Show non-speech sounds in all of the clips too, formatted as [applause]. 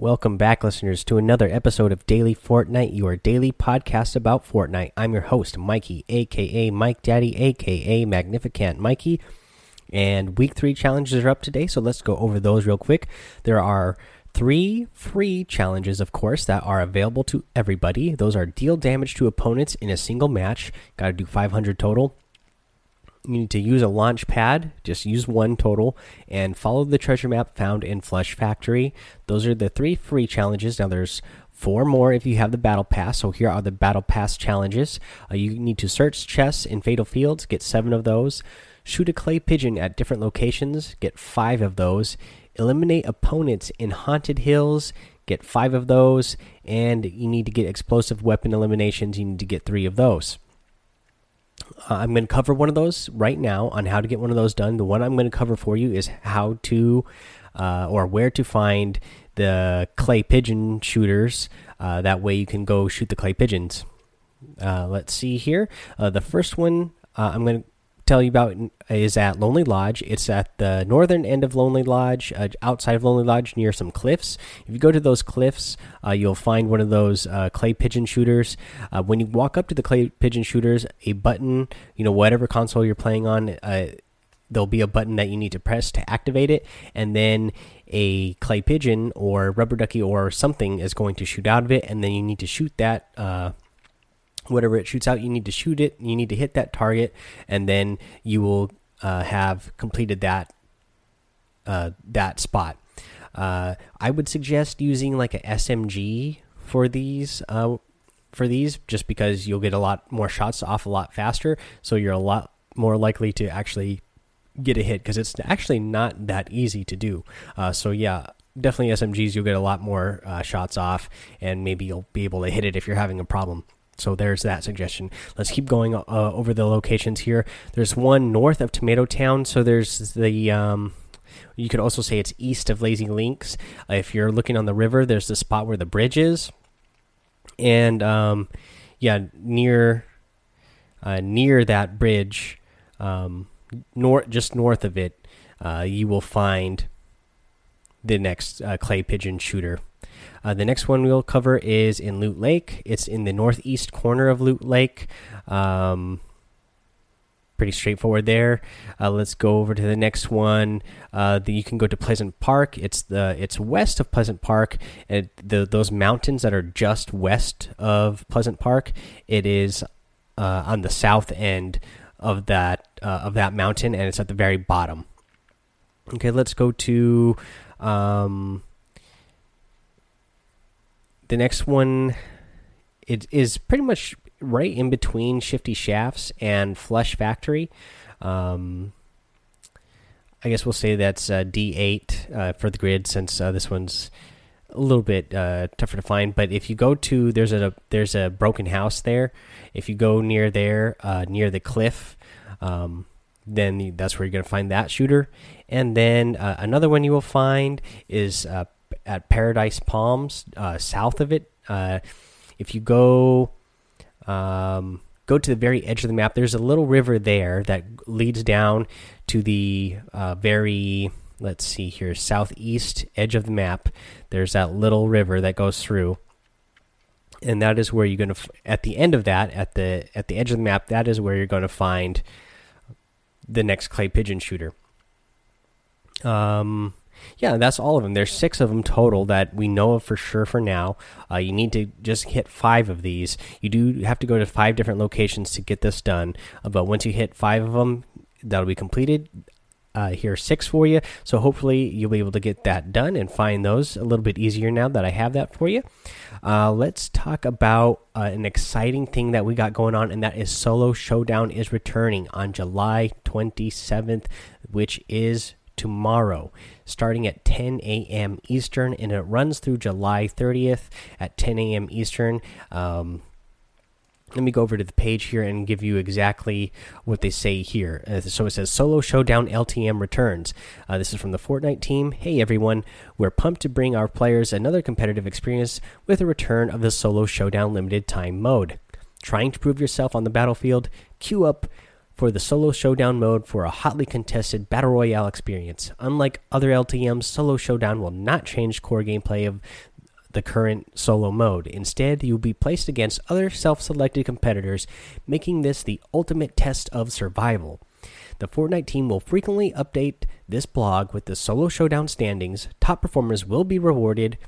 Welcome back, listeners, to another episode of Daily Fortnite, your daily podcast about Fortnite. I'm your host, Mikey, aka Mike Daddy, aka Magnificent Mikey. And week three challenges are up today, so let's go over those real quick. There are three free challenges, of course, that are available to everybody. Those are deal damage to opponents in a single match, got to do 500 total need to use a launch pad just use one total and follow the treasure map found in flush factory. Those are the three free challenges. Now there's four more if you have the battle pass. So here are the battle pass challenges. Uh, you need to search chests in fatal fields get seven of those. Shoot a clay pigeon at different locations get five of those. Eliminate opponents in haunted hills get five of those. And you need to get explosive weapon eliminations. You need to get three of those uh, I'm going to cover one of those right now on how to get one of those done. The one I'm going to cover for you is how to uh, or where to find the clay pigeon shooters. Uh, that way you can go shoot the clay pigeons. Uh, let's see here. Uh, the first one uh, I'm going to tell you about is at Lonely Lodge. It's at the northern end of Lonely Lodge, uh, outside of Lonely Lodge, near some cliffs. If you go to those cliffs, uh, you'll find one of those uh, clay pigeon shooters. Uh, when you walk up to the clay pigeon shooters, a button, you know, whatever console you're playing on, uh, there'll be a button that you need to press to activate it, and then a clay pigeon or rubber ducky or something is going to shoot out of it, and then you need to shoot that uh, whatever it shoots out you need to shoot it. You need to hit that target and then you will uh, have completed that uh, that spot. Uh, i would suggest using like a smg for these uh, for these just because you'll get a lot more shots off a lot faster. So you're a lot more likely to actually get a hit because it's actually not that easy to do. Uh, so yeah definitely smgs you'll get a lot more uh, shots off and maybe you'll be able to hit it if you're having a problem so there's that suggestion. Let's keep going uh, over the locations here. There's one north of Tomato Town. So there's the. Um, you could also say it's east of Lazy Links. Uh, if you're looking on the river, there's the spot where the bridge is, and um, yeah, near uh, near that bridge, um, north just north of it, uh, you will find the next uh, clay pigeon shooter. Uh, the next one we'll cover is in Loot Lake. It's in the northeast corner of Loot Lake. Um, pretty straightforward there. Uh, let's go over to the next one. Uh, the, you can go to Pleasant Park. It's the it's west of Pleasant Park. And the those mountains that are just west of Pleasant Park. It is uh, on the south end of that uh, of that mountain, and it's at the very bottom. Okay, let's go to. Um, the next one it is pretty much right in between Shifty Shafts and Flush Factory. Um, I guess we'll say that's uh, D8 uh, for the grid since uh, this one's a little bit uh, tougher to find. But if you go to there's a there's a broken house there. If you go near there uh, near the cliff, um, then that's where you're gonna find that shooter. And then uh, another one you will find is at Paradise Palms, uh, south of it. Uh, if you go um, go to the very edge of the map, there's a little river there that leads down to the uh, very let's see here southeast edge of the map. There's that little river that goes through. And that is where you're going to at the end of that at the at the edge of the map that is where you're going to find the next clay pigeon shooter. Um yeah, that's all of them. There's six of them total that we know of for sure for now. Uh, you need to just hit five of these. You do have to go to five different locations to get this done. Uh, but once you hit five of them, that'll be completed. Uh, here six for you. So hopefully you'll be able to get that done and find those a little bit easier now that I have that for you. Uh, let's talk about uh, an exciting thing that we got going on, and that is Solo Showdown is returning on July 27th, which is tomorrow, starting at 10 a.m. Eastern, and it runs through July 30th at 10 a.m. Eastern. Um, let me go over to the page here and give you exactly what they say here. Uh, so it says Solo Showdown LTM returns. Uh, this is from the Fortnite team. Hey everyone, we're pumped to bring our players another competitive experience with the return of the Solo Showdown limited time mode. Trying to prove yourself on the battlefield? Queue up for the solo showdown mode for a hotly contested battle royale experience. Unlike other LTMs, solo showdown will not change core gameplay of the current solo mode. Instead, you'll be placed against other self selected competitors, making this the ultimate test of survival. The Fortnite team will frequently update this blog with the solo showdown standings. Top performers will be rewarded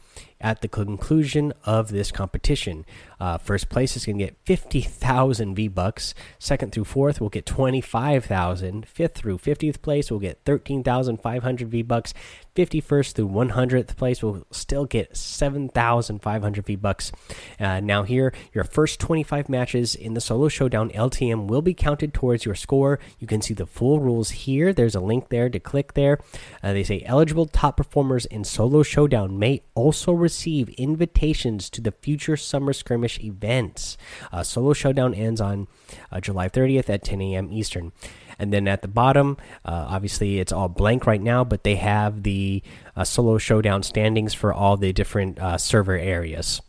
at the conclusion of this competition. Uh, first place is going to get 50,000 V Bucks. Second through fourth will get 25,000. Fifth through 50th place will get 13,500 V Bucks. 51st through 100th place will still get 7,500 V Bucks. Uh, now, here, your first 25 matches in the Solo Showdown LTM will be counted towards your score. You can see the full rules here. There's a link there to click there. Uh, they say eligible top performers in Solo Showdown may also receive invitations to the future Summer Skirmish events. Uh, Solo Showdown ends on uh, July 30th at 10 a.m. Eastern. And then at the bottom, uh, obviously it's all blank right now, but they have the uh, solo showdown standings for all the different uh, server areas.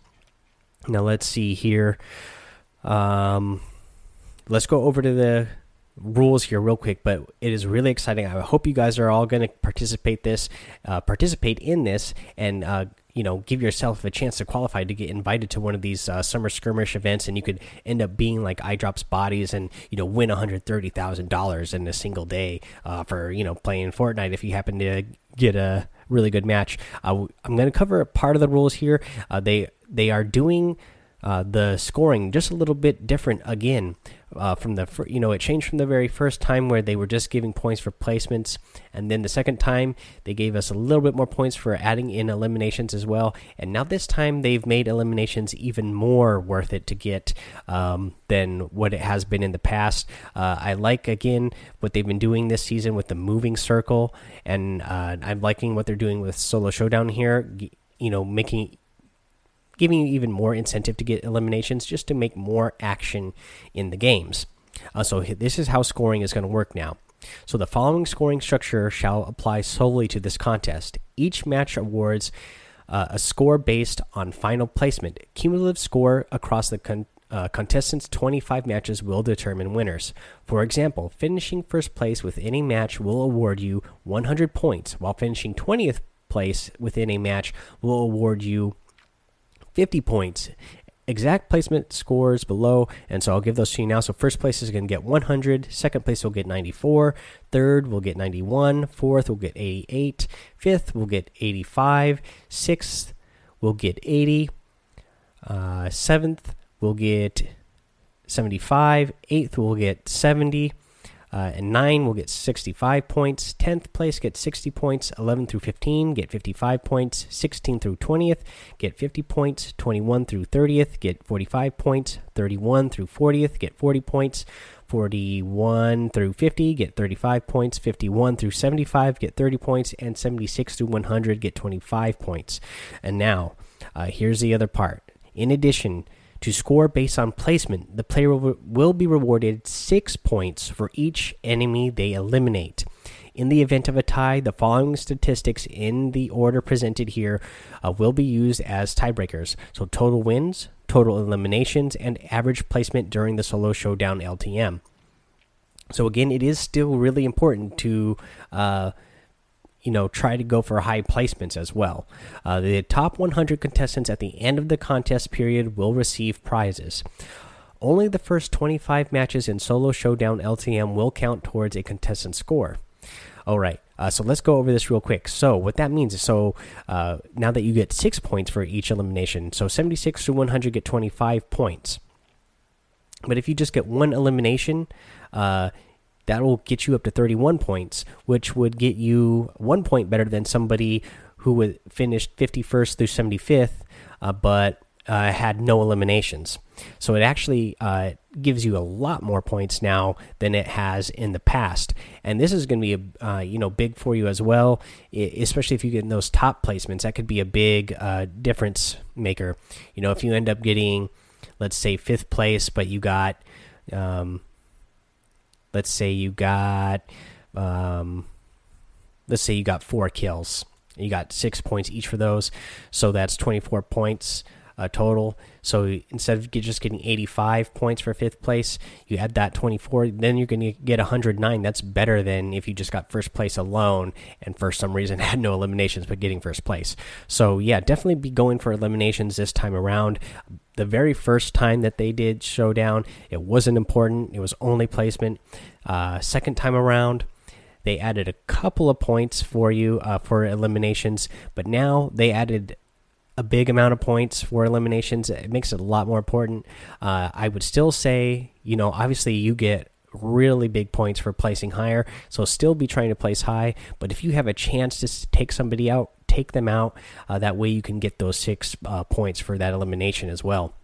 Now let's see here. Um, let's go over to the rules here real quick but it is really exciting. I hope you guys are all going to participate this uh, participate in this and uh, you know give yourself a chance to qualify to get invited to one of these uh, summer skirmish events and you could end up being like eyedrops bodies and you know win $130000 in a single day uh, for you know playing fortnite if you happen to get a really good match. I'm going to cover part of the rules here. Uh, they they are doing uh, the scoring just a little bit different again uh, from the you know it changed from the very first time where they were just giving points for placements and then the second time they gave us a little bit more points for adding in eliminations as well and now this time they've made eliminations even more worth it to get um, than what it has been in the past. Uh, I like again what they've been doing this season with the moving circle and uh, I'm liking what they're doing with solo showdown here you know making giving you even more incentive to get eliminations just to make more action in the games. Uh, so this is how scoring is going to work now. So the following scoring structure shall apply solely to this contest. Each match awards uh, a score based on final placement. Cumulative score across the con uh, contestants' 25 matches will determine winners. For example, finishing first place within a match will award you 100 points, while finishing 20th place within a match will award you 50 points. Exact placement scores below, and so I'll give those to you now. So, first place is going to get 100, second place will get 94, third will get 91, fourth will get 88, fifth will get 85, sixth will get 80, uh, seventh will get 75, eighth will get 70, uh, and 9 will get 65 points. 10th place gets 60 points. 11 through 15 get 55 points. 16 through 20th get 50 points. 21 through 30th get 45 points. 31 through 40th get 40 points. 41 through 50 get 35 points. 51 through 75 get 30 points. And 76 through 100 get 25 points. And now, uh, here's the other part. In addition, to score based on placement, the player will be rewarded six points for each enemy they eliminate. In the event of a tie, the following statistics in the order presented here uh, will be used as tiebreakers. So, total wins, total eliminations, and average placement during the solo showdown LTM. So, again, it is still really important to. Uh, you know try to go for high placements as well. Uh, the top 100 contestants at the end of the contest period will receive prizes. Only the first 25 matches in Solo Showdown LTM will count towards a contestant score. All right. Uh, so let's go over this real quick. So what that means is, so uh, now that you get six points for each elimination, so 76 to 100 get 25 points. But if you just get one elimination, uh, that will get you up to 31 points, which would get you one point better than somebody who would finished 51st through 75th, uh, but uh, had no eliminations. So it actually uh, gives you a lot more points now than it has in the past, and this is going to be a uh, you know big for you as well, especially if you get in those top placements. That could be a big uh, difference maker. You know, if you end up getting, let's say fifth place, but you got um, let's say you got um, let's say you got four kills you got six points each for those so that's 24 points uh, total. So instead of just getting 85 points for fifth place, you add that 24, then you're going to get 109. That's better than if you just got first place alone and for some reason [laughs] had no eliminations but getting first place. So yeah, definitely be going for eliminations this time around. The very first time that they did showdown, it wasn't important. It was only placement. Uh, second time around, they added a couple of points for you uh, for eliminations, but now they added a big amount of points for eliminations. It makes it a lot more important. Uh, I would still say, you know, obviously you get really big points for placing higher, so still be trying to place high. But if you have a chance to take somebody out, take them out. Uh, that way you can get those six uh, points for that elimination as well,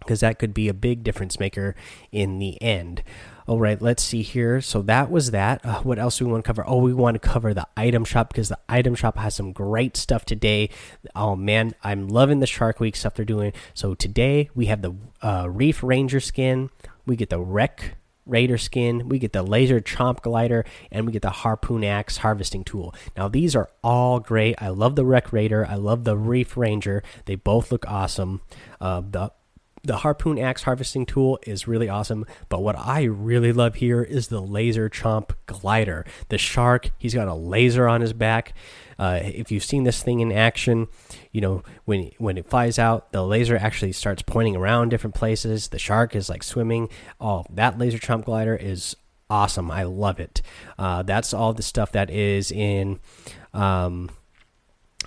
because that could be a big difference maker in the end. All right, let's see here. So that was that. Uh, what else do we want to cover? Oh, we want to cover the item shop because the item shop has some great stuff today. Oh man, I'm loving the Shark Week stuff they're doing. So today we have the uh, Reef Ranger skin. We get the Wreck Raider skin, we get the laser chomp glider, and we get the harpoon axe harvesting tool. Now these are all great. I love the Wreck Raider. I love the Reef Ranger. They both look awesome. Uh, the the harpoon axe harvesting tool is really awesome but what i really love here is the laser chomp glider. The shark he's got a laser on his back. Uh, if you've seen this thing in action you know when when it flies out the laser actually starts pointing around different places. The shark is like swimming. Oh that laser chomp glider is awesome. I love it. Uh, that's all the stuff that is in um,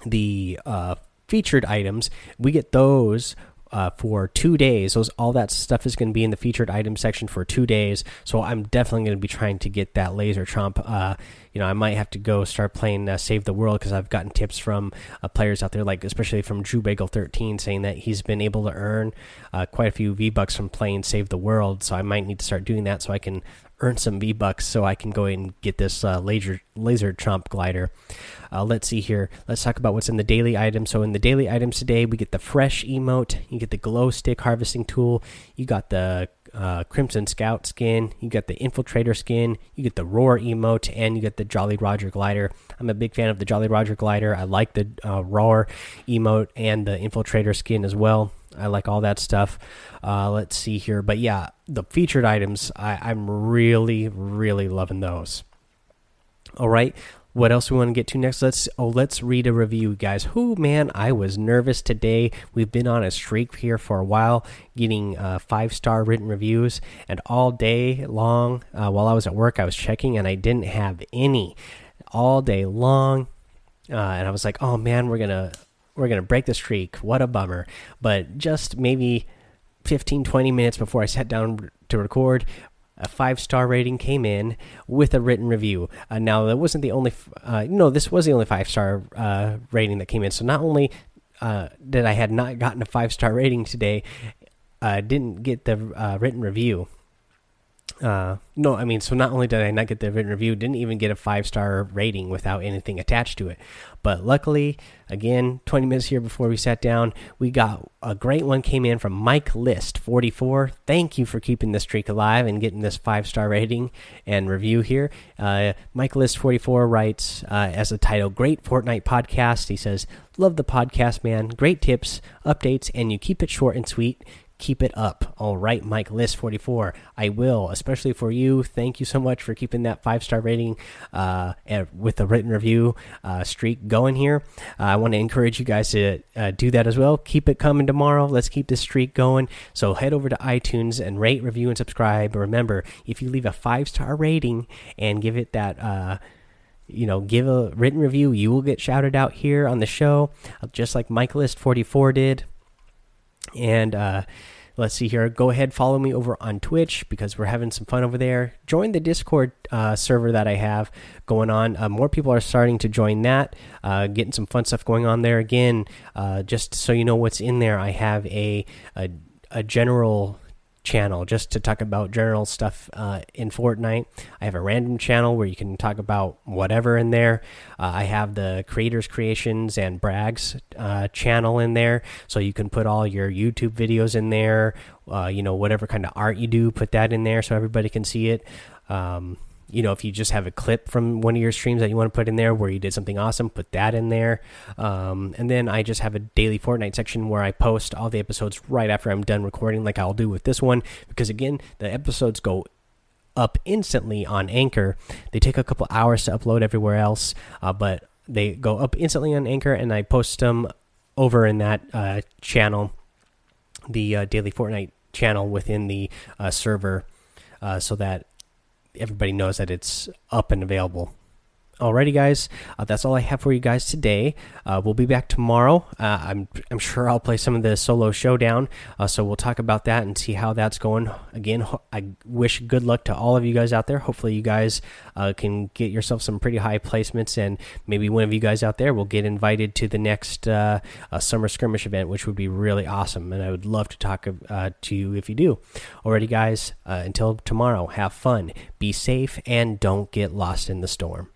the uh, featured items. We get those uh, for two days. Those all that stuff is going to be in the featured item section for two days. So I'm definitely going to be trying to get that laser chomp. Uh, you know, I might have to go start playing uh, Save the World because I've gotten tips from uh, players out there, like especially from Drew Bagel 13, saying that he's been able to earn uh, quite a few V bucks from playing Save the World. So I might need to start doing that so I can earn some V bucks so I can go and get this uh, laser laser chomp glider. Uh, let's see here. Let's talk about what's in the daily items. So in the daily items today, we get the fresh emote. You get the glow stick harvesting tool. You got the uh, Crimson Scout skin. You got the Infiltrator skin. You get the Roar emote, and you get the Jolly Roger glider. I'm a big fan of the Jolly Roger glider. I like the uh, Roar emote and the Infiltrator skin as well. I like all that stuff. Uh, let's see here, but yeah, the featured items, I, I'm really, really loving those. All right, what else we want to get to next? Let's oh let's read a review guys. Who man i was nervous today. We've been on a streak here for a while getting uh, five star written reviews and all day long uh, while i was at work i was checking and i didn't have any. All day long uh, and i was like oh man we're gonna we're gonna break the streak. What a bummer. But just maybe 15 20 minutes before i sat down to record a five star rating came in with a written review. Uh, now that wasn't the only, uh, no, this was the only five star uh, rating that came in. So not only uh, did I had not gotten a five star rating today, uh, didn't get the uh, written review. Uh, no, I mean, so not only did I not get the written review, didn't even get a five star rating without anything attached to it. But luckily, again, 20 minutes here before we sat down, we got a great one came in from Mike List 44. Thank you for keeping the streak alive and getting this five star rating and review here. Uh, Mike List 44 writes uh, as a title, Great Fortnite Podcast. He says, Love the podcast, man. Great tips, updates, and you keep it short and sweet keep it up. All right, Mike List 44. I will, especially for you. Thank you so much for keeping that five star rating uh, with the written review uh, streak going here. Uh, I want to encourage you guys to uh, do that as well. Keep it coming tomorrow. Let's keep this streak going. So head over to iTunes and rate, review, and subscribe. Remember, if you leave a five star rating and give it that uh, you know, give a written review, you will get shouted out here on the show, just like Mike List 44 did. And uh, let's see here. Go ahead, follow me over on Twitch because we're having some fun over there. Join the Discord uh, server that I have going on. Uh, more people are starting to join that, uh, getting some fun stuff going on there. Again, uh, just so you know what's in there, I have a, a, a general channel just to talk about general stuff uh, in Fortnite. I have a random channel where you can talk about whatever in there. Uh, I have the creators creations and brags uh, channel in there, so you can put all your YouTube videos in there. Uh, you know whatever kind of art you do, put that in there so everybody can see it. Um, you know, if you just have a clip from one of your streams that you want to put in there where you did something awesome, put that in there. Um, and then I just have a daily Fortnite section where I post all the episodes right after I'm done recording, like I'll do with this one. Because again, the episodes go up instantly on Anchor. They take a couple hours to upload everywhere else, uh, but they go up instantly on Anchor, and I post them over in that uh, channel, the uh, Daily Fortnite channel within the uh, server, uh, so that everybody knows that it's up and available. Alrighty, guys, uh, that's all I have for you guys today. Uh, we'll be back tomorrow. Uh, I'm I'm sure I'll play some of the solo showdown, uh, so we'll talk about that and see how that's going. Again, I wish good luck to all of you guys out there. Hopefully, you guys uh, can get yourself some pretty high placements, and maybe one of you guys out there will get invited to the next uh, summer skirmish event, which would be really awesome. And I would love to talk to you if you do. Alrighty, guys, until tomorrow, have fun, be safe, and don't get lost in the storm.